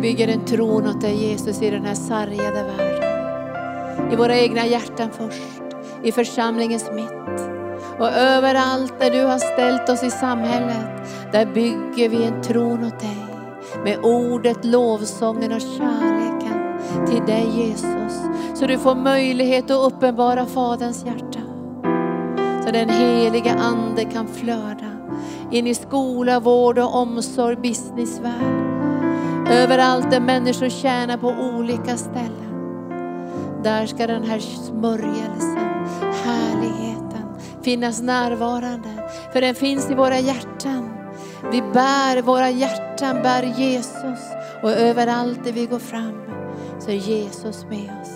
vi bygger en tron åt dig Jesus i den här sargade världen. I våra egna hjärtan först, i församlingens mitt. Och överallt där du har ställt oss i samhället, där bygger vi en tron åt dig. Med ordet, lovsången och kärleken till dig Jesus. Så du får möjlighet att uppenbara Faderns hjärta. Så den heliga Ande kan flöda in i skola, vård och omsorg, businessvärld. Överallt där människor tjänar på olika ställen. Där ska den här smörjelsen, härligheten finnas närvarande. För den finns i våra hjärtan. Vi bär, våra hjärtan bär Jesus. Och överallt där vi går fram så är Jesus med oss.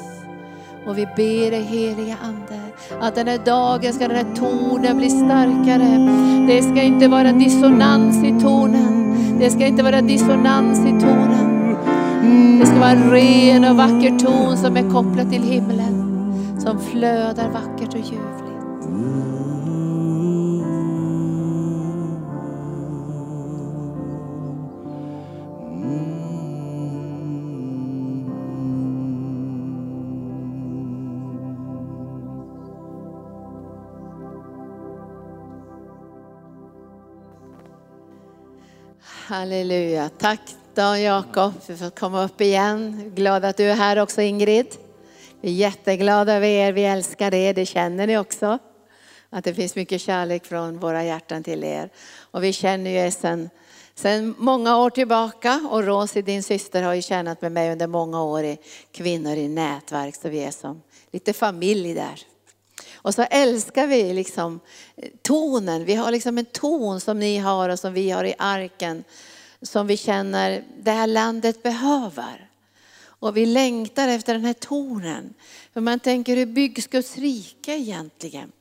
Och vi ber dig heliga Ande att den här dagen ska den här tonen bli starkare. Det ska inte vara dissonans i tonen. Det ska inte vara dissonans i tonen. Det ska vara en ren och vacker ton som är kopplad till himlen. Som flödar vackert och ljuvligt. Halleluja. Tack Dan Jakob för att komma upp igen. Glad att du är här också Ingrid. Vi är jätteglada över er, vi älskar er, det känner ni också. Att det finns mycket kärlek från våra hjärtan till er. Och vi känner ju er sedan, sedan många år tillbaka och Rosie, din syster, har ju tjänat med mig under många år i Kvinnor i nätverk. Så vi är som lite familj där. Och så älskar vi liksom eh, tonen. Vi har liksom en ton som ni har och som vi har i arken. Som vi känner det här landet behöver. Och vi längtar efter den här tonen. För man tänker hur byggs Guds rike egentligen?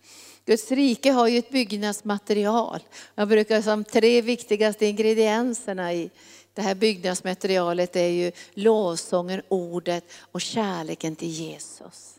Guds rike har ju ett byggnadsmaterial. Jag brukar som tre viktigaste ingredienserna i det här byggnadsmaterialet är ju lovsången, ordet och kärleken till Jesus.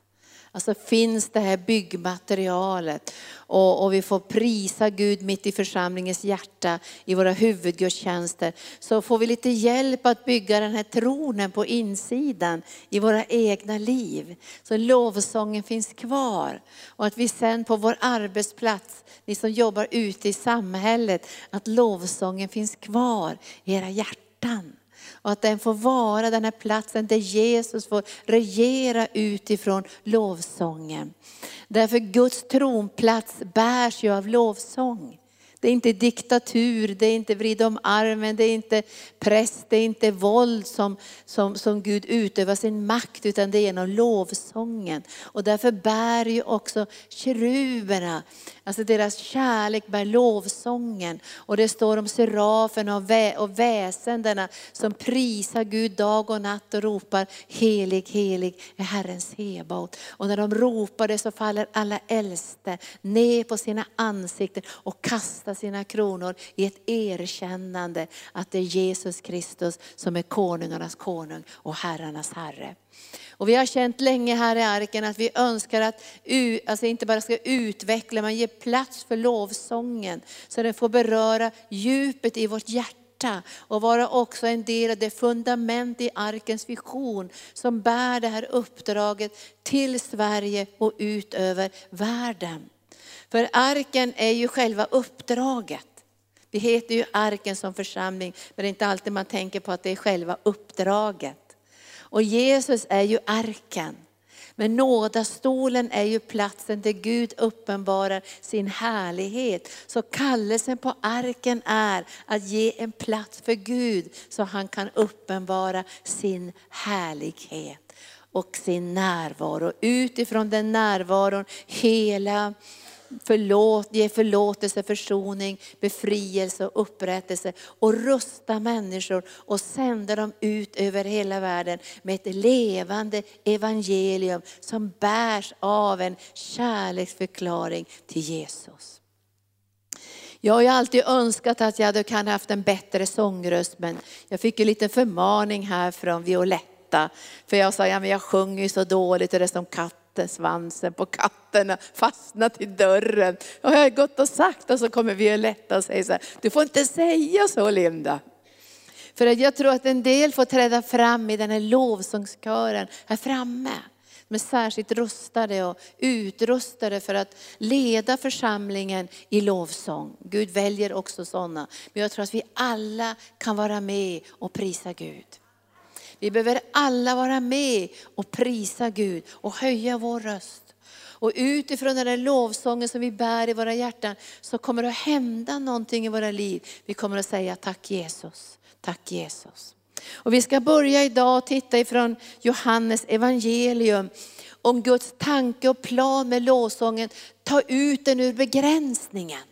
Alltså finns det här byggmaterialet och, och, vi får prisa Gud mitt i församlingens hjärta i våra huvudgudstjänster. Så får vi lite hjälp att bygga den här tronen på insidan i våra egna liv. Så lovsången finns kvar. Och att vi sen på vår arbetsplats, ni som jobbar ute i samhället, att lovsången finns kvar i era hjärtan. Och att den får vara den här platsen där Jesus får regera utifrån lovsången. Därför Guds tronplats bärs ju av lovsång. Det är inte diktatur, det är inte vrid om armen, det är inte press, det är inte våld som, som, som Gud utövar sin makt, utan det är genom lovsången. Och därför bär ju också keruberna, alltså deras kärlek bär lovsången. Och det står om seraferna och, vä och väsendena som prisar Gud dag och natt och ropar helig, helig är Herrens Hebaot. Och när de ropar det så faller alla äldste ner på sina ansikten och kastar sina kronor i ett erkännande att det är Jesus Kristus som är konungarnas konung och herrarnas herre. Och vi har känt länge här i arken att vi önskar att alltså inte bara ska utveckla, men ge plats för lovsången. Så den får beröra djupet i vårt hjärta och vara också en del av det fundament i arkens vision som bär det här uppdraget till Sverige och ut över världen. För arken är ju själva uppdraget. Vi heter ju arken som församling, men det är inte alltid man tänker på att det är själva uppdraget. Och Jesus är ju arken. Men nådastolen är ju platsen där Gud uppenbarar sin härlighet. Så kallelsen på arken är att ge en plats för Gud så han kan uppenbara sin härlighet och sin närvaro. Utifrån den närvaron hela förlåt, ge förlåtelse, försoning, befrielse och upprättelse och rusta människor och sända dem ut över hela världen med ett levande evangelium som bärs av en kärleksförklaring till Jesus. Jag har ju alltid önskat att jag hade kan haft en bättre sångröst men jag fick en liten förmaning här från Violetta. För jag sa, ja men jag sjunger ju så dåligt och det är som katt katten, svansen på katten fastnat i dörren. Och jag har gått och sagt och så kommer Violetta och säger så här, du får inte säga så Linda. För att jag tror att en del får träda fram i den här lovsångskören här framme. De är särskilt rustade och utrustade för att leda församlingen i lovsång. Gud väljer också sådana. Men jag tror att vi alla kan vara med och prisa Gud. Vi behöver alla vara med och prisa Gud och höja vår röst. Och utifrån den där lovsången som vi bär i våra hjärtan så kommer det att hända någonting i våra liv. Vi kommer att säga tack Jesus, tack Jesus. Och vi ska börja idag och titta ifrån Johannes evangelium om Guds tanke och plan med lovsången. Ta ut den ur begränsningen.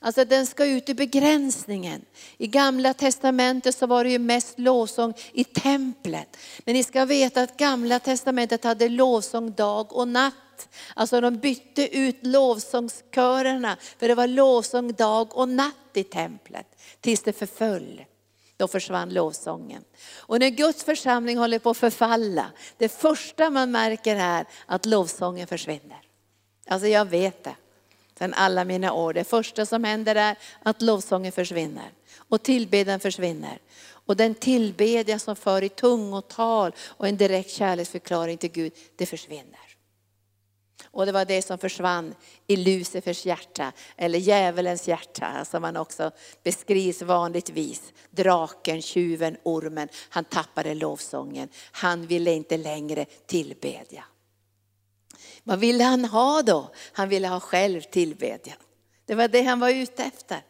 Alltså den ska ut i begränsningen. I gamla testamentet så var det ju mest lovsång i templet. Men ni ska veta att gamla testamentet hade lovsång dag och natt. Alltså de bytte ut lovsångskörerna, för det var lovsång dag och natt i templet, tills det förföll. Då försvann lovsången. Och när Guds församling håller på att förfalla, det första man märker är att lovsången försvinner. Alltså jag vet det, sedan alla mina år. Det första som händer är att lovsången försvinner och tillbedjan försvinner. Och den tillbedjan som för i tungotal och en direkt kärleksförklaring till Gud, det försvinner. Och det var det som försvann i Lucifers hjärta, eller djävulens hjärta, som man också beskrivs vanligtvis. Draken, tjuven, ormen, han tappade lovsången. Han ville inte längre tillbedja. Vad ville han ha då? Han ville ha själv tillbedjan. Det var det han var ute efter.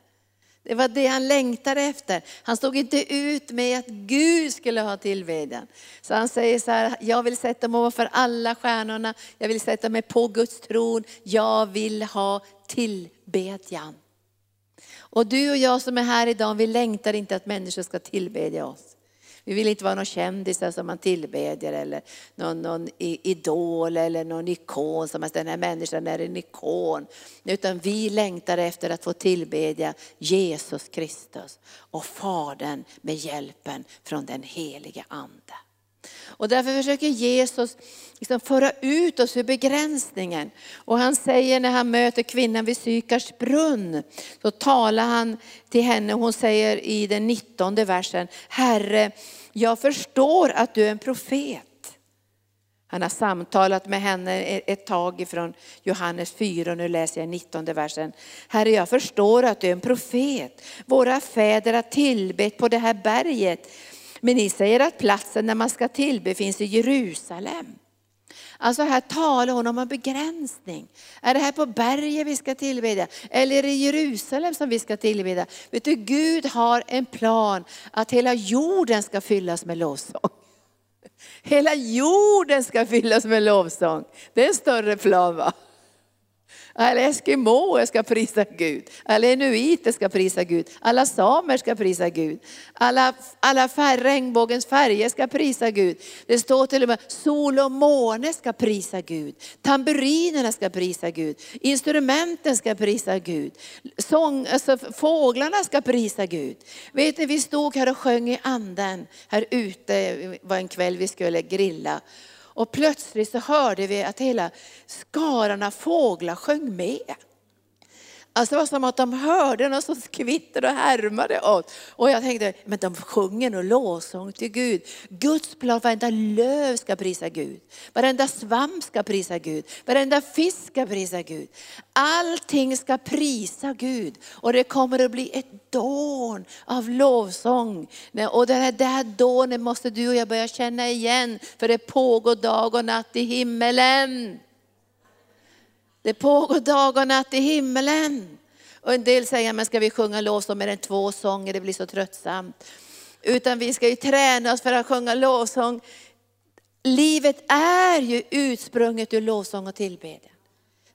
Det var det han längtade efter. Han stod inte ut med att Gud skulle ha tillbedjan. Så han säger så här, jag vill sätta mig ovanför alla stjärnorna, jag vill sätta mig på Guds tron, jag vill ha tillbedjan. Och du och jag som är här idag, vi längtar inte att människor ska tillbedja oss. Vi vill inte vara någon kändisar som man tillbedjer eller någon, någon idol eller någon ikon som att den här människan är en ikon. Utan vi längtar efter att få tillbedja Jesus Kristus och Fadern med hjälpen från den helige Ande. Och därför försöker Jesus liksom föra ut oss ur begränsningen. Och han säger när han möter kvinnan vid Sykars brunn, så talar han till henne, hon säger i den 19 versen, Herre, jag förstår att du är en profet. Han har samtalat med henne e, ett tag ifrån Johannes 4, nu läser jag 19 versen. Herre, jag förstår att du är en profet. Våra fäder har tillbett på det här berget. Men ni säger att platsen där man ska tillbe finns i Jerusalem. Alltså här talar hon om en begränsning. Är det här på berget vi ska tillbedja? Eller är det Jerusalem som vi ska tillbedja? Vet du, Gud har en plan att hela jorden ska fyllas med lovsång. Hela jorden ska fyllas med lovsång. Det är en större plan va? Alla eskimåer ska prisa Gud. Alla inuiter ska prisa Gud. Alla samer ska prisa Gud. Alla, alla fär, regnbågens färger ska prisa Gud. Det står till och med sol och måne ska prisa Gud. Tamburinerna ska prisa Gud. Instrumenten ska prisa Gud. Sång, alltså, fåglarna ska prisa Gud. Vet ni, vi stod här och sjöng i anden här ute, det var en kväll vi skulle grilla. Och plötsligt så hörde vi att hela skaran av fåglar sjöng med. Alltså det var som att de hörde någon sorts kvitter och härmade åt. Och jag tänkte, men de sjunger nog lovsång till Gud. Guds plan, varenda löv ska prisa Gud. Varenda svamp ska prisa Gud. Varenda fisk ska prisa Gud. Allting ska prisa Gud. Och det kommer att bli ett dån av lovsång. Och det här, det här dånet måste du och jag börja känna igen. För det pågår dag och natt i himmelen. Det pågår dag och natt i himmelen. Och en del säger, men ska vi sjunga lovsång med en två sånger, det blir så tröttsamt. Utan vi ska ju träna oss för att sjunga lovsång. Livet är ju utsprunget ur lovsång och tillbedjan.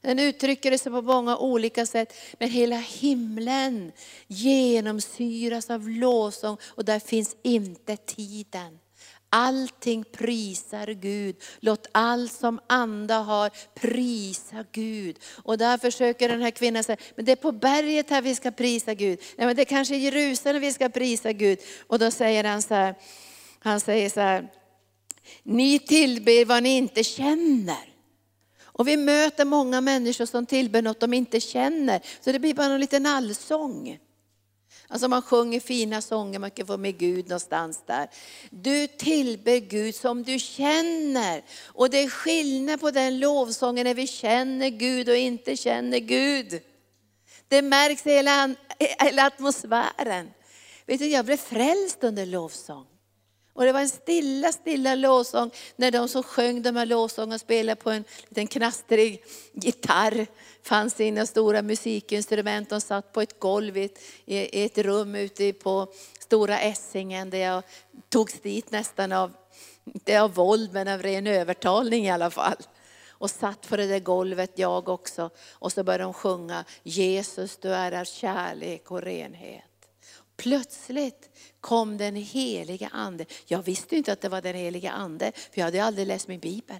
Den uttrycker sig på många olika sätt, men hela himlen genomsyras av lovsång och där finns inte tiden. Allting prisar Gud. Låt allt som anda har prisa Gud. Och där försöker den här kvinnan säga, men det är på berget här vi ska prisa Gud. Nej, men det är kanske är Jerusalem vi ska prisa Gud. Och då säger han så här, han säger så här, ni tillber vad ni inte känner. Och vi möter många människor som tillber något de inte känner. Så det blir bara en liten allsång. Alltså man sjunger fina sånger, man kan få med Gud någonstans där. Du tillber Gud som du känner. Och det är skillnad på den lovsången när vi känner Gud och inte känner Gud. Det märks i hela, hela atmosfären. Vet du, jag blev frälst under lovsång. Och det var en stilla, stilla lovsång när de som sjöng de här lovsångerna spelade på en liten knastrig gitarr. Fanns inga stora musikinstrument, de satt på ett golv i ett, i ett rum ute på Stora Essingen där jag togs dit nästan av, inte av våld men av ren övertalning i alla fall. Och satt på det där golvet jag också. Och så började de sjunga Jesus du är av kärlek och renhet. Plötsligt kom den heliga ande. Jag visste inte att det var den heliga ande, för jag hade aldrig läst min bibel.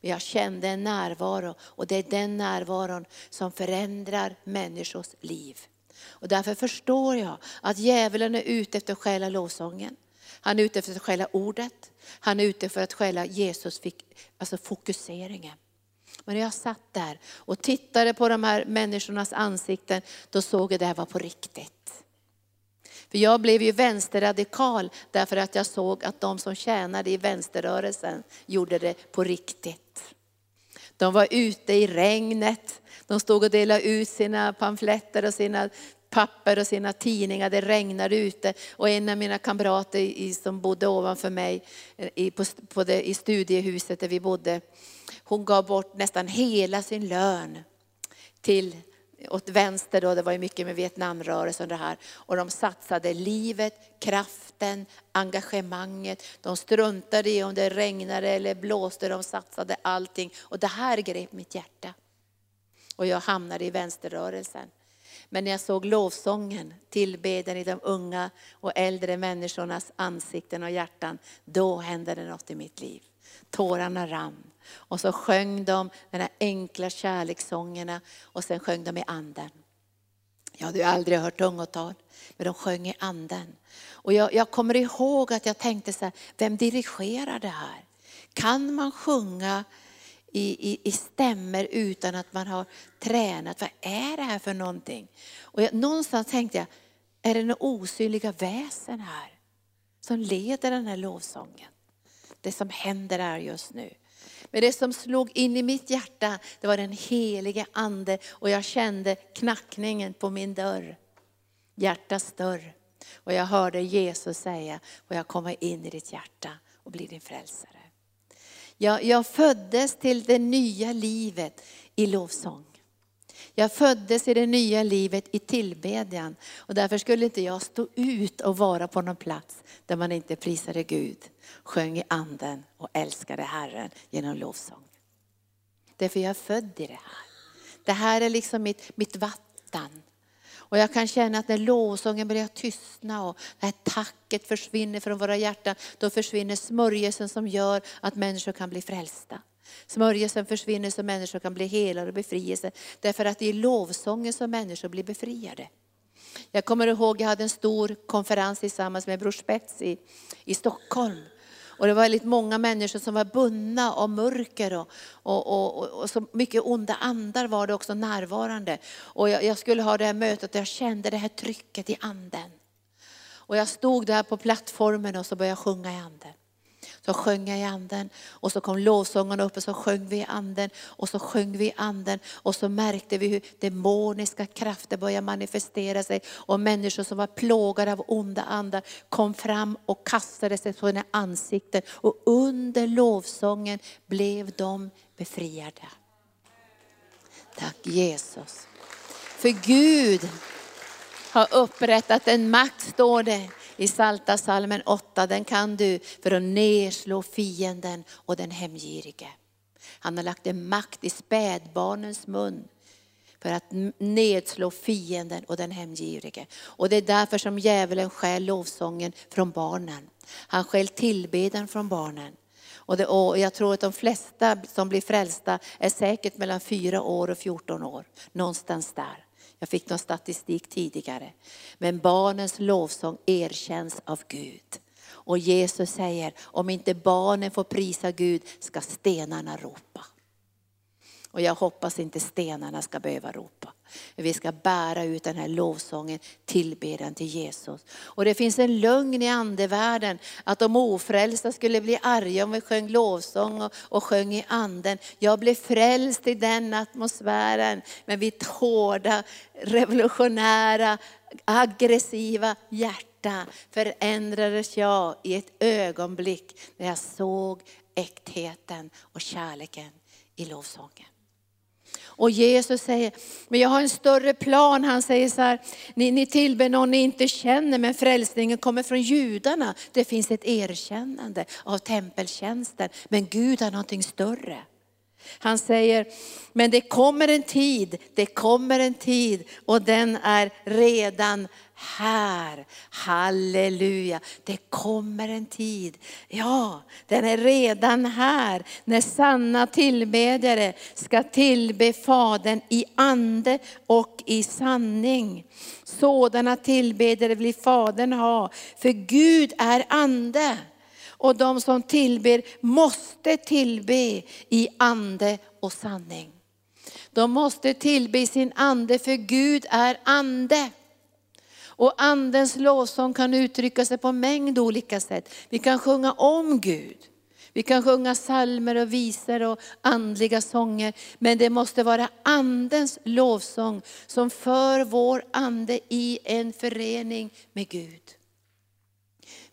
Men jag kände en närvaro och det är den närvaron som förändrar människors liv. Och därför förstår jag att djävulen är ute efter att stjäla lovsången. Han är ute efter att stjäla ordet. Han är ute för att stjäla Jesus, alltså fokuseringen. Men när jag satt där och tittade på de här människornas ansikten, då såg jag att det här var på riktigt. För jag blev ju vänsterradikal därför att jag såg att de som tjänade i vänsterrörelsen gjorde det på riktigt. De var ute i regnet, de stod och delade ut sina pamfletter och sina papper och sina tidningar. Det regnade ute och en av mina kamrater som bodde ovanför mig eh, i, på, på det, i studiehuset där vi bodde, hon gav bort nästan hela sin lön till åt vänster då, det var ju mycket med Vietnamrörelsen det här. Och de satsade livet, kraften, engagemanget. De struntade i om det regnade eller blåste, de satsade allting. Och det här grep mitt hjärta. Och jag hamnade i vänsterrörelsen. Men när jag såg lovsången, tillbeden i de unga och äldre människornas ansikten och hjärtan, då hände det något i mitt liv. Tårarna rann. Och så sjöng de de här enkla kärlekssångerna och sen sjöng de i anden. Jag hade ju aldrig hört tungotal, men de sjöng i anden. Och jag, jag kommer ihåg att jag tänkte så här, vem dirigerar det här? Kan man sjunga i, i, i stämmer utan att man har tränat? Vad är det här för någonting? Och jag, någonstans tänkte jag, är det några osynliga väsen här? Som leder den här lovsången. Det som händer här just nu. Men det som slog in i mitt hjärta, det var den helige ande och jag kände knackningen på min dörr. Hjärtats dörr. Och jag hörde Jesus säga, och jag kommer in i ditt hjärta och blir din frälsare. Jag, jag föddes till det nya livet i lovsång. Jag föddes i det nya livet i tillbedjan och därför skulle inte jag stå ut och vara på någon plats där man inte prisade Gud, sjöng i anden och älskade Herren genom lovsång. Därför jag är född i det här. Det här är liksom mitt, mitt vatten. Och jag kan känna att när lovsången börjar tystna och det här tacket försvinner från våra hjärtan, då försvinner smörjelsen som gör att människor kan bli frälsta. Smörjelsen försvinner så människor kan bli helade och befrielse. Därför att det är lovsången som människor blir befriade. Jag kommer ihåg, jag hade en stor konferens tillsammans med Bror Spets i, i Stockholm. Och det var väldigt många människor som var bundna av mörker och, och, och, och, så mycket onda andar var det också närvarande. Och jag, jag skulle ha det här mötet och jag kände det här trycket i anden. Och jag stod där på plattformen och så började jag sjunga i anden. Så sjöng jag i anden. Och så kom lovsångarna upp och så sjöng vi i anden. Och så sjöng vi i anden. Och så märkte vi hur demoniska krafter började manifestera sig. Och människor som var plågade av onda andar kom fram och kastade sig på sina ansikten. Och under lovsången blev de befriade. Tack Jesus. För Gud har upprättat en makt, står det i Salta salmen 8, den kan du för att nedslå fienden och den hemgirige. Han har lagt en makt i spädbarnens mun för att nedslå fienden och den hemgirige. Och det är därför som djävulen stjäl lovsången från barnen. Han stjäl tillbeden från barnen. Och, det, och jag tror att de flesta som blir frälsta är säkert mellan 4 år och 14 år. Någonstans där. Jag fick någon statistik tidigare. Men barnens lovsång erkänns av Gud. Och Jesus säger, om inte barnen får prisa Gud ska stenarna ropa. Och jag hoppas inte stenarna ska behöva ropa. Vi ska bära ut den här lovsången, tillbedjan till Jesus. Och det finns en lögn i andevärlden att de ofrälsta skulle bli arga om vi sjöng lovsång och, och sjöng i anden. Jag blev frälst i den atmosfären med mitt hårda, revolutionära, aggressiva hjärta förändrades jag i ett ögonblick när jag såg äktheten och kärleken i lovsången. Och Jesus säger, men jag har en större plan. Han säger så här, ni, ni tillber någon ni inte känner, men frälsningen kommer från judarna. Det finns ett erkännande av tempeltjänsten, men Gud har någonting större. Han säger, men det kommer en tid, det kommer en tid och den är redan här. Halleluja, det kommer en tid. Ja, den är redan här när sanna tillbedjare ska tillbe Fadern i ande och i sanning. Sådana tillbedjare vill Fadern ha, för Gud är ande. Och de som tillber måste tillbe i ande och sanning. De måste tillbe sin ande för Gud är ande. Och andens lovsång kan uttrycka sig på en mängd olika sätt. Vi kan sjunga om Gud. Vi kan sjunga salmer och visor och andliga sånger. Men det måste vara andens lovsång som för vår ande i en förening med Gud.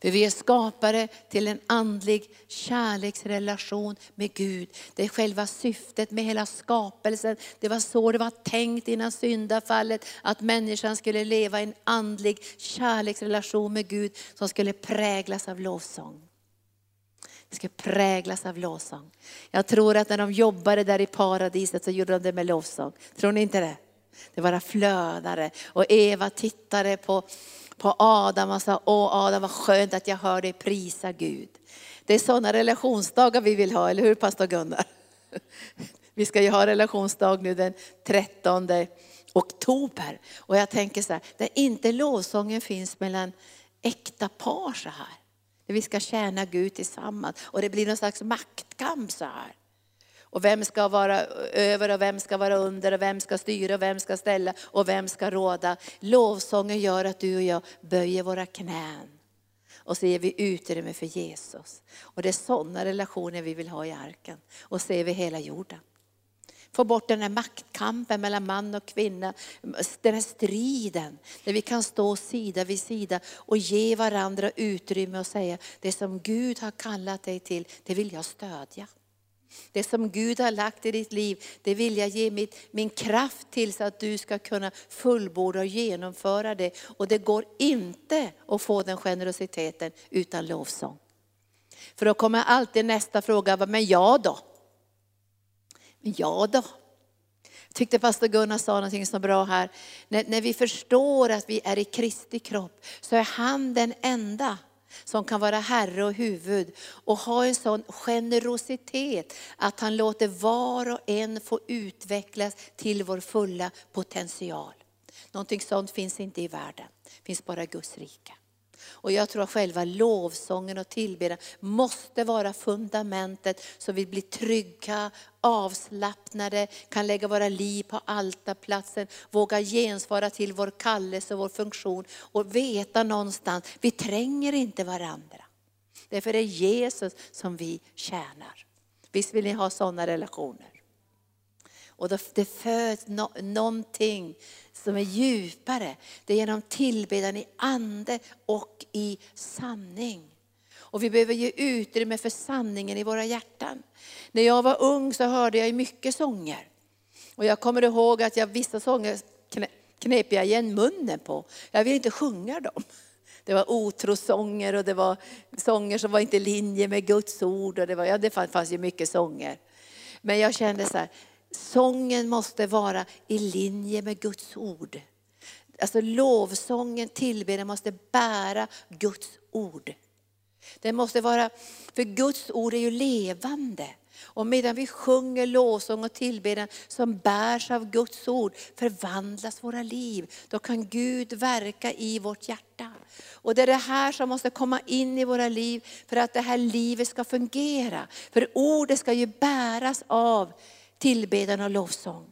För vi är skapade till en andlig kärleksrelation med Gud. Det är själva syftet med hela skapelsen. Det var så det var tänkt innan syndafallet, att människan skulle leva i en andlig kärleksrelation med Gud som skulle präglas av lovsång. Det ska präglas av lovsång. Jag tror att när de jobbade där i paradiset så gjorde de det med lovsång. Tror ni inte det? Det bara flödade och Eva tittade på på Adam och sa, åh Adam vad skönt att jag hör dig prisa Gud. Det är sådana relationsdagar vi vill ha, eller hur pastor Gunnar? Vi ska ju ha relationsdag nu den 13 oktober. Och jag tänker så här, där inte lovsången finns mellan äkta par så här. Där vi ska tjäna Gud tillsammans. Och det blir någon slags maktkamp så här. Och vem ska vara över och vem ska vara under och vem ska styra och vem ska ställa och vem ska råda. Lovsången gör att du och jag böjer våra knän. Och så ger vi utrymme för Jesus. Och det är sådana relationer vi vill ha i arken. Och se över hela jorden. Få bort den här maktkampen mellan man och kvinna, den här striden. Där vi kan stå sida vid sida och ge varandra utrymme och säga, det som Gud har kallat dig till, det vill jag stödja. Det som Gud har lagt i ditt liv, det vill jag ge mitt, min kraft till så att du ska kunna fullborda och genomföra det. Och det går inte att få den generositeten utan lovsång. För då kommer alltid nästa fråga, men jag då? Men jag då? Jag tyckte pastor Gunnar sa någonting så bra här. När, när vi förstår att vi är i Kristi kropp så är han den enda som kan vara herre och huvud och ha en sån generositet att han låter var och en få utvecklas till vår fulla potential. Någonting sånt finns inte i världen, det finns bara Guds rike. Och jag tror att själva lovsången och tillbedjan måste vara fundamentet så vi blir trygga, avslappnade, kan lägga våra liv på altarplatsen, våga gensvara till vår kallelse och vår funktion och veta någonstans, vi tränger inte varandra. Därför är det Jesus som vi tjänar. Visst vill ni ha sådana relationer? Och det föds no någonting som är djupare. Det är genom tillbedjan i ande och i sanning. Och vi behöver ge utrymme för sanningen i våra hjärtan. När jag var ung så hörde jag mycket sånger. Och jag kommer ihåg att jag vissa sånger knep jag igen munnen på. Jag ville inte sjunga dem. Det var otrosånger och det var sånger som var inte i linje med Guds ord. Och det, var, ja, det fanns ju mycket sånger. Men jag kände så här, sången måste vara i linje med Guds ord. Alltså lovsången, tillbedjan måste bära Guds ord. Det måste vara, för Guds ord är ju levande. Och medan vi sjunger lovsång och tillbedjan som bärs av Guds ord förvandlas våra liv. Då kan Gud verka i vårt hjärta. Och det är det här som måste komma in i våra liv för att det här livet ska fungera. För ordet ska ju bäras av tillbedjan och lovsång.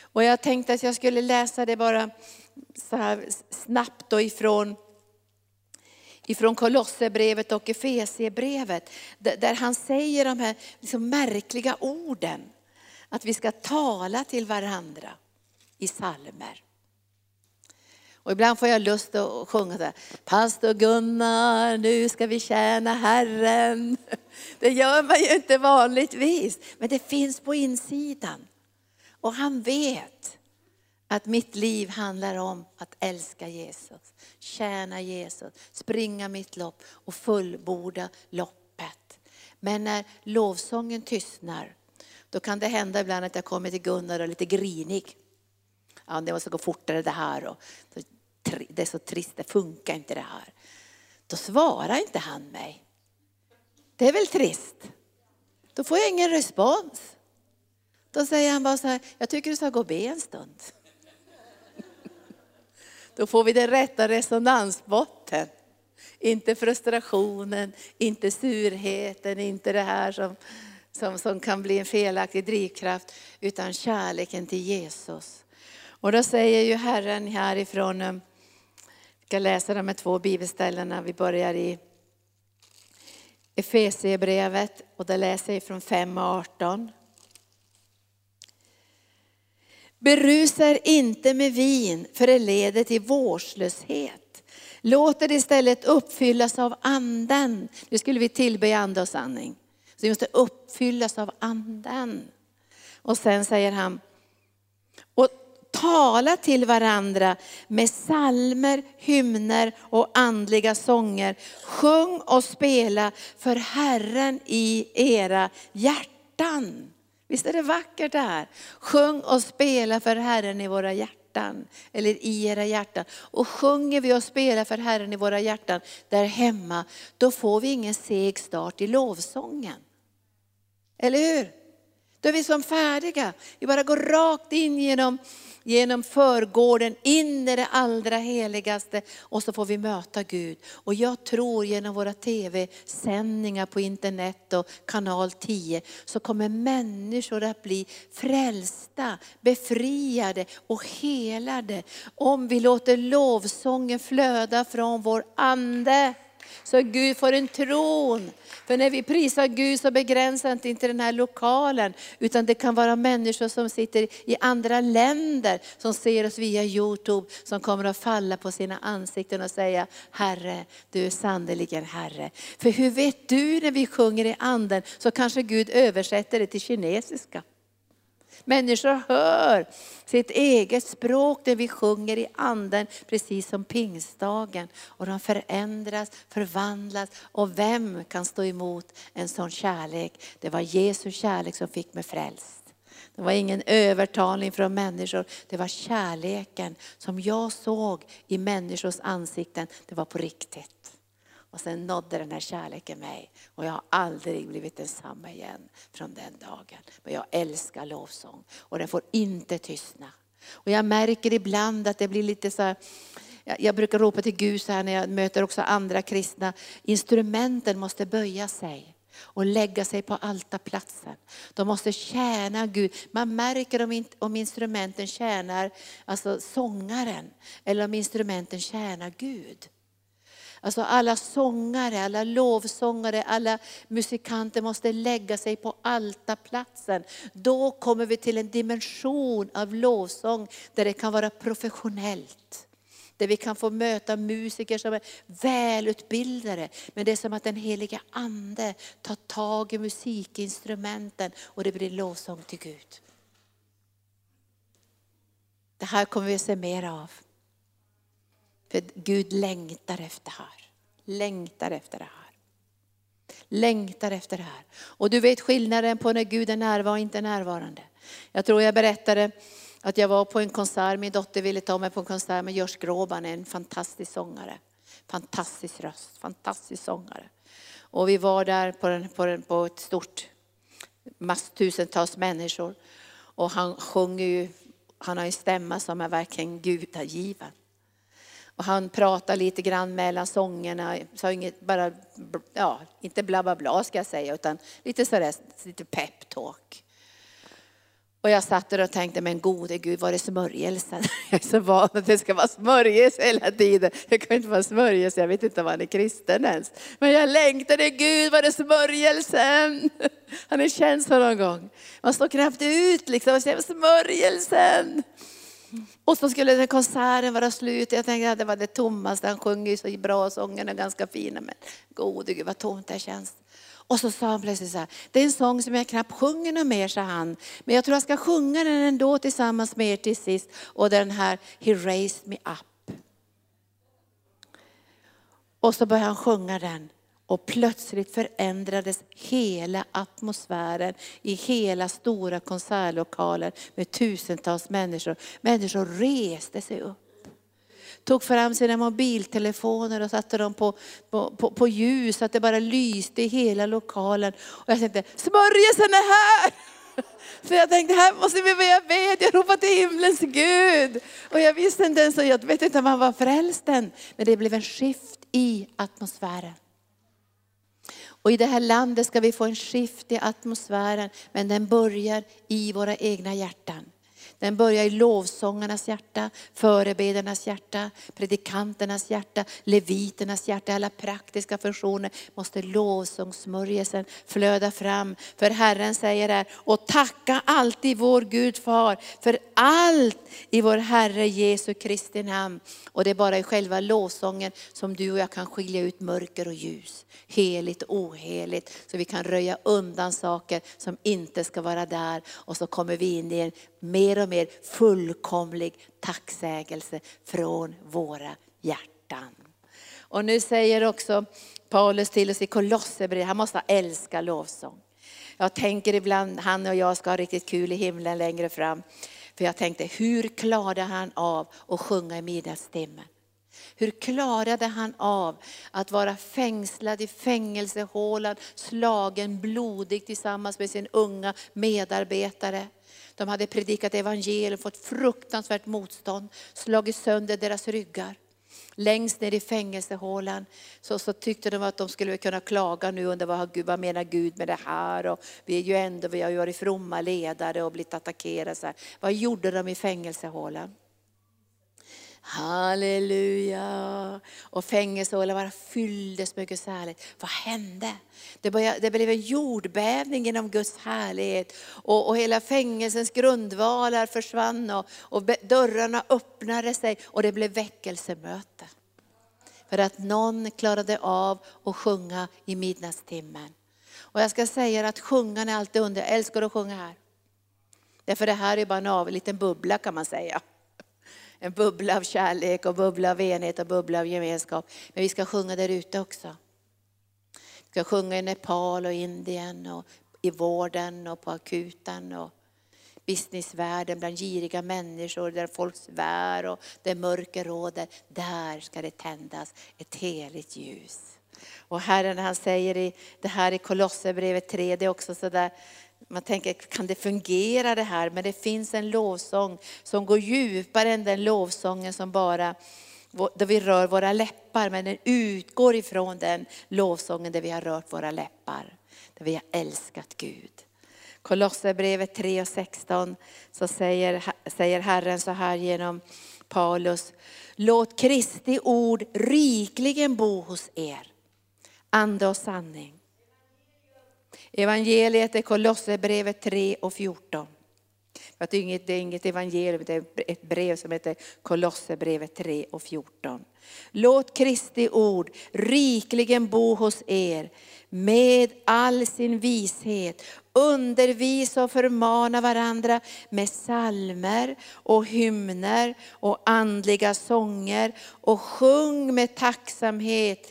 Och jag tänkte att jag skulle läsa det bara så här snabbt då ifrån ifrån Kolosserbrevet och Efesiebrevet, där han säger de här liksom märkliga orden. Att vi ska tala till varandra i salmer. Och ibland får jag lust att sjunga så här, Pastor Gunnar, nu ska vi tjäna Herren. Det gör man ju inte vanligtvis, men det finns på insidan. Och han vet att mitt liv handlar om att älska Jesus, tjäna Jesus, springa mitt lopp och fullborda loppet. Men när lovsången tystnar, då kan det hända ibland att jag kommer till Gunnar och är lite grinig. Ja, det måste gå fortare det här och det är så trist, det funkar inte det här. Då svarar inte han mig. Det är väl trist? Då får jag ingen respons. Då säger han bara så här, jag tycker du ska gå och be en stund. Då får vi den rätta resonansbotten. Inte frustrationen, inte surheten, inte det här som, som, som kan bli en felaktig drivkraft, utan kärleken till Jesus. Och då säger ju Herren härifrån, eh, jag ska läsa de här två bibelställena, vi börjar i Efesierbrevet och där läser jag från 5 och 18. Berusa er inte med vin för det leder till vårdslöshet. Låt er istället uppfyllas av anden. Nu skulle vi tillbe i ande och sanning. Så vi måste uppfyllas av anden. Och sen säger han, och tala till varandra med salmer, hymner och andliga sånger. Sjung och spela för Herren i era hjärtan. Visst är det vackert det här? Sjung och spela för Herren i våra hjärtan. Eller i era hjärtan. Och sjunger vi och spelar för Herren i våra hjärtan där hemma, då får vi ingen seg start i lovsången. Eller hur? Då är vi som färdiga. Vi bara går rakt in genom genom förgården in i det allra heligaste och så får vi möta Gud. Och jag tror genom våra tv-sändningar på internet och kanal 10 så kommer människor att bli frälsta, befriade och helade om vi låter lovsången flöda från vår ande. Så Gud får en tron. För när vi prisar Gud så begränsar det inte den här lokalen, utan det kan vara människor som sitter i andra länder, som ser oss via Youtube, som kommer att falla på sina ansikten och säga, Herre, du är sannerligen Herre. För hur vet du när vi sjunger i anden, så kanske Gud översätter det till kinesiska. Människor hör sitt eget språk det vi sjunger i anden, precis som pingstdagen. Och de förändras, förvandlas. Och vem kan stå emot en sån kärlek? Det var Jesu kärlek som fick mig frälst. Det var ingen övertalning från människor, det var kärleken som jag såg i människors ansikten. Det var på riktigt. Och sen nådde den här kärleken mig och jag har aldrig blivit densamma igen från den dagen. Men jag älskar lovsång och den får inte tystna. Och jag märker ibland att det blir lite så här, jag brukar ropa till Gud så här när jag möter också andra kristna. Instrumenten måste böja sig och lägga sig på altarplatsen. De måste tjäna Gud. Man märker om, om instrumenten tjänar alltså sångaren eller om instrumenten tjänar Gud. Alltså alla sångare, alla lovsångare, alla musikanter måste lägga sig på altarplatsen. Då kommer vi till en dimension av lovsång där det kan vara professionellt. Där vi kan få möta musiker som är välutbildade. Men det är som att den heliga ande tar tag i musikinstrumenten och det blir lovsång till Gud. Det här kommer vi att se mer av. För Gud längtar efter det här. Längtar efter det här. Längtar efter det här. Och du vet skillnaden på när Gud är närvarande och inte närvarande. Jag tror jag berättade att jag var på en konsert, min dotter ville ta mig på en konsert med Görs Gråban, en fantastisk sångare. Fantastisk röst, fantastisk sångare. Och vi var där på, den, på, den, på ett stort, mass, tusentals människor. Och han sjunger ju, han har en stämma som är verkligen gudagiven. Och han pratade lite grann mellan sångerna, sa inget bara, ja, inte bla bla bla ska jag säga, utan lite sådär, lite peptalk. Och jag satt där och tänkte, men gode Gud, var det smörjelsen? Jag är så van att det ska vara smörjelse hela tiden. Det kan inte vara smörjelse, jag vet inte om han är kristen ens. Men jag längtade, Gud, var det smörjelsen? Har ni känt så någon gång? Man står knappt ut liksom och säger smörjelsen. Och så skulle den konserten vara slut. Jag tänkte att det var det tommaste. Han sjunger ju så bra, sångerna är ganska fina. Men gode Gud vad tomt det känns. Och så sa han plötsligt så här, det är en sång som jag knappt sjunger något mer, sa han. Men jag tror jag ska sjunga den ändå tillsammans med er till sist. Och den här, He raised me up. Och så började han sjunga den. Och plötsligt förändrades hela atmosfären i hela stora konsertlokaler med tusentals människor. Människor reste sig upp tog fram sina mobiltelefoner och satte dem på, på, på, på ljus så att det bara lyste i hela lokalen. Och jag tänkte, smörjelsen är här! Så jag tänkte, här måste vi börja be, jag ropar till himlens Gud. Och jag visste inte ens, jag vet inte om han var frälst än. Men det blev en skift i atmosfären. Och i det här landet ska vi få en skift i atmosfären, men den börjar i våra egna hjärtan. Den börjar i lovsångarnas hjärta, förebedernas hjärta, predikanternas hjärta, leviternas hjärta. Alla praktiska funktioner måste lovsångssmörjelsen flöda fram. För Herren säger här, och tacka alltid vår Gud far för allt i vår Herre Jesu Kristi namn. Och det är bara i själva lovsången som du och jag kan skilja ut mörker och ljus. Heligt och oheligt. Så vi kan röja undan saker som inte ska vara där. Och så kommer vi in i en mer och mer fullkomlig tacksägelse från våra hjärtan. Och nu säger också Paulus till oss i Kolosserbrevet, han måste älska lovsång. Jag tänker ibland, han och jag ska ha riktigt kul i himlen längre fram. För jag tänkte, hur klarade han av att sjunga i midnattstimmen? Hur klarade han av att vara fängslad i fängelsehålan, slagen blodig tillsammans med sin unga medarbetare? De hade predikat evangelium, fått fruktansvärt motstånd, slagit sönder deras ryggar. Längst ner i fängelsehålan så, så tyckte de att de skulle kunna klaga nu under vad, Gud, vad menar Gud med det här? Och vi är ju ändå, vi har ju varit fromma ledare och blivit attackerade. Så här. Vad gjorde de i fängelsehålan? Halleluja. Och fängelsehålan bara fylldes med Guds härlighet. Vad hände? Det, började, det blev en jordbävning genom Guds härlighet. Och, och hela fängelsens grundvalar försvann och, och dörrarna öppnade sig och det blev väckelsemöte. För att någon klarade av att sjunga i midnattstimmen. Och jag ska säga att sjungan är alltid under, jag älskar att sjunga här. Därför det här är bara en av, en liten bubbla kan man säga en bubbla av kärlek och bubbla av enhet och bubbla av gemenskap. Men vi ska sjunga där ute också. Vi ska sjunga i Nepal och Indien och i vården och på akuten och businessvärlden bland giriga människor där folk svär och där mörker råder. Där ska det tändas ett heligt ljus. Och Herren han säger i det här i Kolosserbrevet 3, det är också sådär man tänker, kan det fungera det här? Men det finns en lovsång som går djupare än den lovsången som bara där vi rör våra läppar, men den utgår ifrån den lovsången där vi har rört våra läppar. Där vi har älskat Gud. Kolosserbrevet 3 och 16 så säger, säger Herren så här genom Paulus. Låt Kristi ord rikligen bo hos er. Ande och sanning. Evangeliet är Kolosserbrevet 3 och 14. det, är inget, det är inget evangelium, det är ett brev som heter Kolosserbrevet 3 och 14. Låt Kristi ord rikligen bo hos er med all sin vishet. Undervisa och förmana varandra med salmer och hymner och andliga sånger och sjung med tacksamhet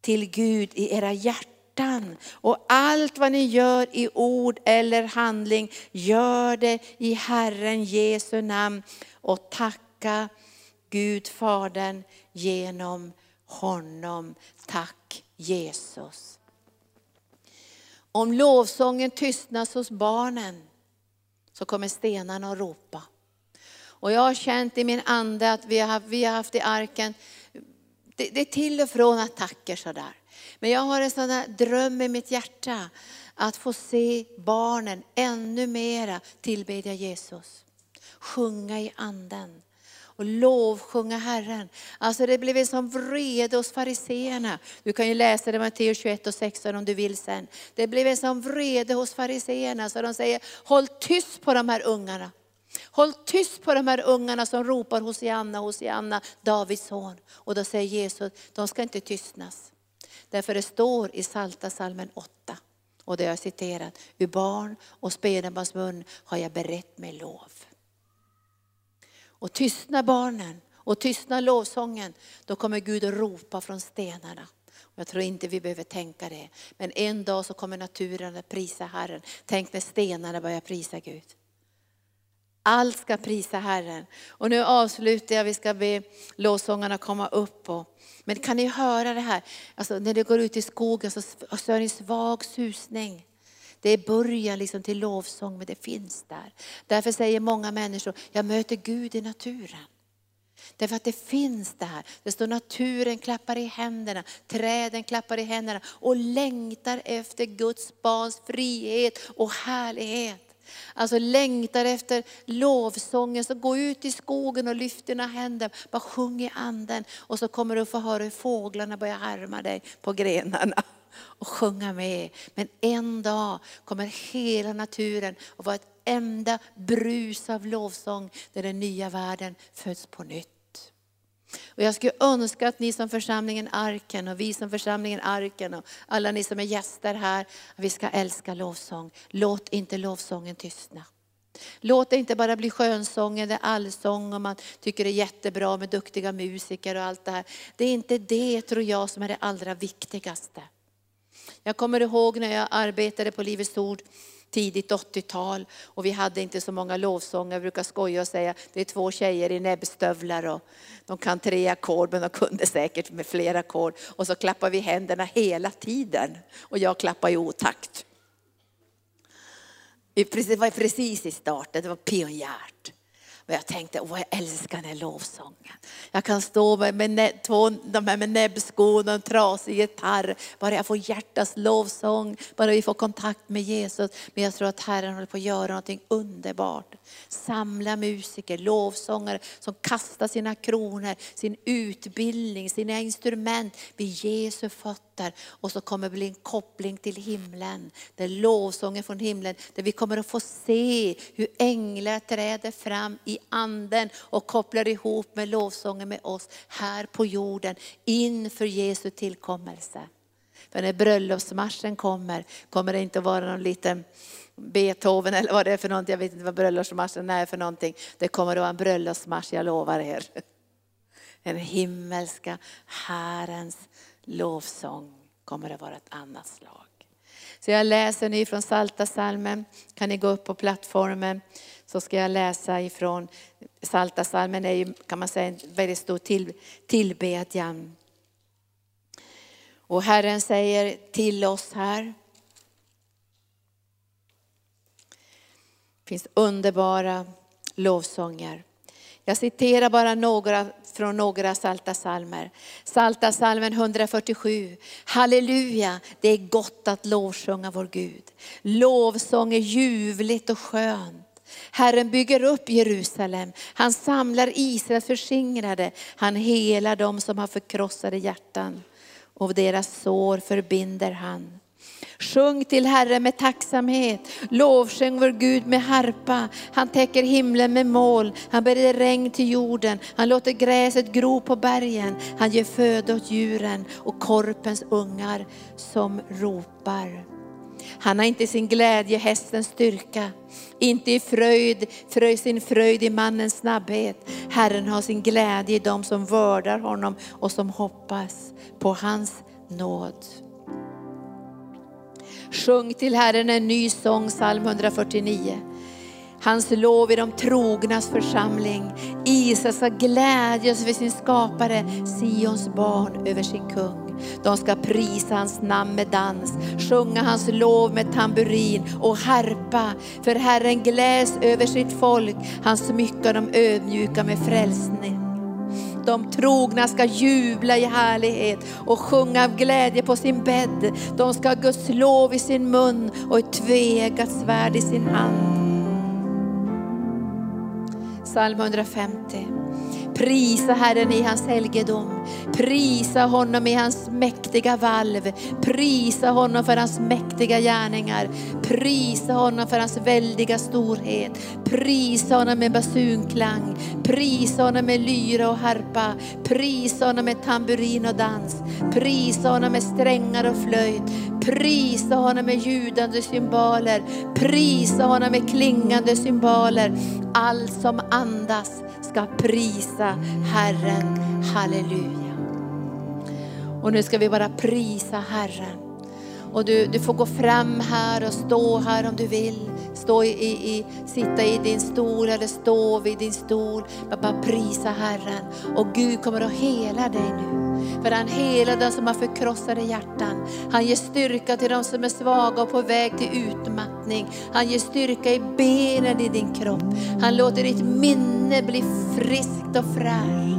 till Gud i era hjärtan hjärtan. Och allt vad ni gör i ord eller handling, gör det i Herren Jesu namn. Och tacka Gud Fadern genom honom. Tack Jesus. Om lovsången tystnas hos barnen så kommer stenarna att ropa. Och jag har känt i min ande att vi har haft, vi har haft i arken, det, det är till och från attacker sådär. Men jag har en sån dröm i mitt hjärta att få se barnen ännu mera tillbedja Jesus. Sjunga i anden och lovsjunga Herren. Alltså det blev en sån vrede hos fariseerna. Du kan ju läsa det i Matteus 21 och 16 om du vill sen. Det blev en sån vrede hos fariseerna så de säger, håll tyst på de här ungarna. Håll tyst på de här ungarna som ropar Hosianna, Hosianna, Davids son. Och då säger Jesus, de ska inte tystnas. Därför det står i Salta salmen 8, och det har jag citerat, ur barn och spädbarns mun har jag berett mig lov. Och tystnar barnen och tystnar lovsången, då kommer Gud att ropa från stenarna. Jag tror inte vi behöver tänka det. Men en dag så kommer naturen att prisa Herren. Tänk när stenarna börjar prisa Gud. Allt ska prisa Herren. Och nu avslutar jag, vi ska be lovsångarna komma upp. Och, men kan ni höra det här? Alltså, när det går ut i skogen så, så är det en svag susning. Det är början liksom till lovsång, men det finns där. Därför säger många människor, jag möter Gud i naturen. Därför att det finns där. Det står naturen klappar i händerna, träden klappar i händerna och längtar efter Guds barns frihet och härlighet. Alltså längtar efter lovsången, så gå ut i skogen och lyft dina händer, bara sjung i anden. Och så kommer du få höra hur fåglarna börjar härma dig på grenarna och sjunga med. Men en dag kommer hela naturen att vara ett enda brus av lovsång där den nya världen föds på nytt. Och jag skulle önska att ni som församlingen Arken och vi som församlingen Arken och alla ni som är gäster här, att vi ska älska lovsång. Låt inte lovsången tystna. Låt det inte bara bli skönsång eller allsång och man tycker det är jättebra med duktiga musiker och allt det här. Det är inte det tror jag som är det allra viktigaste. Jag kommer ihåg när jag arbetade på Livets Ord tidigt 80-tal och vi hade inte så många lovsånger. Jag brukar skoja och säga det är två tjejer i näbbstövlar och de kan tre ackord men de kunde säkert med flera ackord. Och så klappar vi händerna hela tiden och jag klappar i otakt. Det var precis i starten, det var pionjärt. Och jag tänkte, åh jag älskar den här lovsången. Jag kan stå med, med två, de här med näbbskon och en trasig gitarr. Bara jag får hjärtas lovsång, bara vi får kontakt med Jesus. Men jag tror att Herren håller på att göra någonting underbart. Samla musiker, lovsångare som kastar sina kronor, sin utbildning, sina instrument vid Jesu fötter. Och så kommer det bli en koppling till himlen. Det är lovsången från himlen, där vi kommer att få se hur änglar träder fram i anden och kopplar ihop med lovsången med oss här på jorden inför Jesu tillkommelse. För när bröllopsmarschen kommer, kommer det inte att vara någon liten Beethoven eller vad det är för någonting. Jag vet inte vad bröllopsmarschen är för någonting. Det kommer att vara en bröllopsmarsch, jag lovar er. Den himmelska Herrens lovsång kommer att vara ett annat slag. Så jag läser nu från Salta salmen. Kan ni gå upp på plattformen så ska jag läsa ifrån Psaltarpsalmen är ju kan man säga en väldigt stor till, tillbedjan. Och Herren säger till oss här. Det finns underbara lovsånger. Jag citerar bara några från några salta salmer. Salta salmen 147. Halleluja, det är gott att lovsjunga vår Gud. Lovsång är ljuvligt och skönt. Herren bygger upp Jerusalem. Han samlar Israels förskingrade. Han helar dem som har förkrossade hjärtan. Och deras sår förbinder han. Sjung till Herren med tacksamhet. Lovsjung vår Gud med harpa. Han täcker himlen med mål. Han bereder regn till jorden. Han låter gräset gro på bergen. Han ger föda åt djuren och korpens ungar som ropar. Han har inte sin glädje hästens styrka, inte i fröjd, fröjd, sin fröjd i mannens snabbhet. Herren har sin glädje i dem som vördar honom och som hoppas på hans nåd. Sjung till Herren en ny sång, psalm 149. Hans lov i de trognas församling. Israel ska glädjas över sin skapare, Sions barn över sin kung. De ska prisa hans namn med dans, sjunga hans lov med tamburin och harpa. För Herren gläds över sitt folk, han smyckar de ödmjuka med frälsning. De trogna ska jubla i härlighet och sjunga av glädje på sin bädd. De ska ha Guds lov i sin mun och ett tveeggat svärd i sin hand. Psalm 150. Prisa Herren i hans helgedom. Prisa honom i hans mäktiga valv. Prisa honom för hans mäktiga gärningar. Prisa honom för hans väldiga storhet. Prisa honom med basunklang. Prisa honom med lyra och harpa. Prisa honom med tamburin och dans. Prisa honom med strängar och flöjt. Prisa honom med ljudande symboler. Prisa honom med klingande symboler. Allt som andas ska prisa Herren. Halleluja. Och nu ska vi bara prisa Herren. Och du, du får gå fram här och stå här om du vill. Stå i, i, sitta i din stol eller stå vid din stol. Bara prisa Herren. Och Gud kommer att hela dig nu. För han helar den som har förkrossade hjärtan. Han ger styrka till de som är svaga och på väg till utmattning. Han ger styrka i benen i din kropp. Han låter ditt minne bli friskt och fräscht.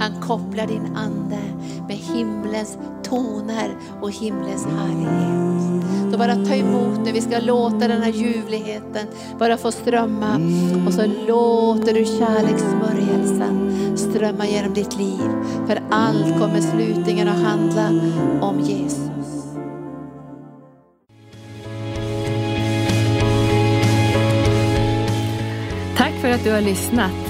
Han kopplar din ande med himlens toner och himlens härlighet och bara ta emot det. Vi ska låta den här ljuvligheten bara få strömma. Och så låter du kärlekssmörjelsen strömma genom ditt liv. För allt kommer slutligen att handla om Jesus. Tack för att du har lyssnat.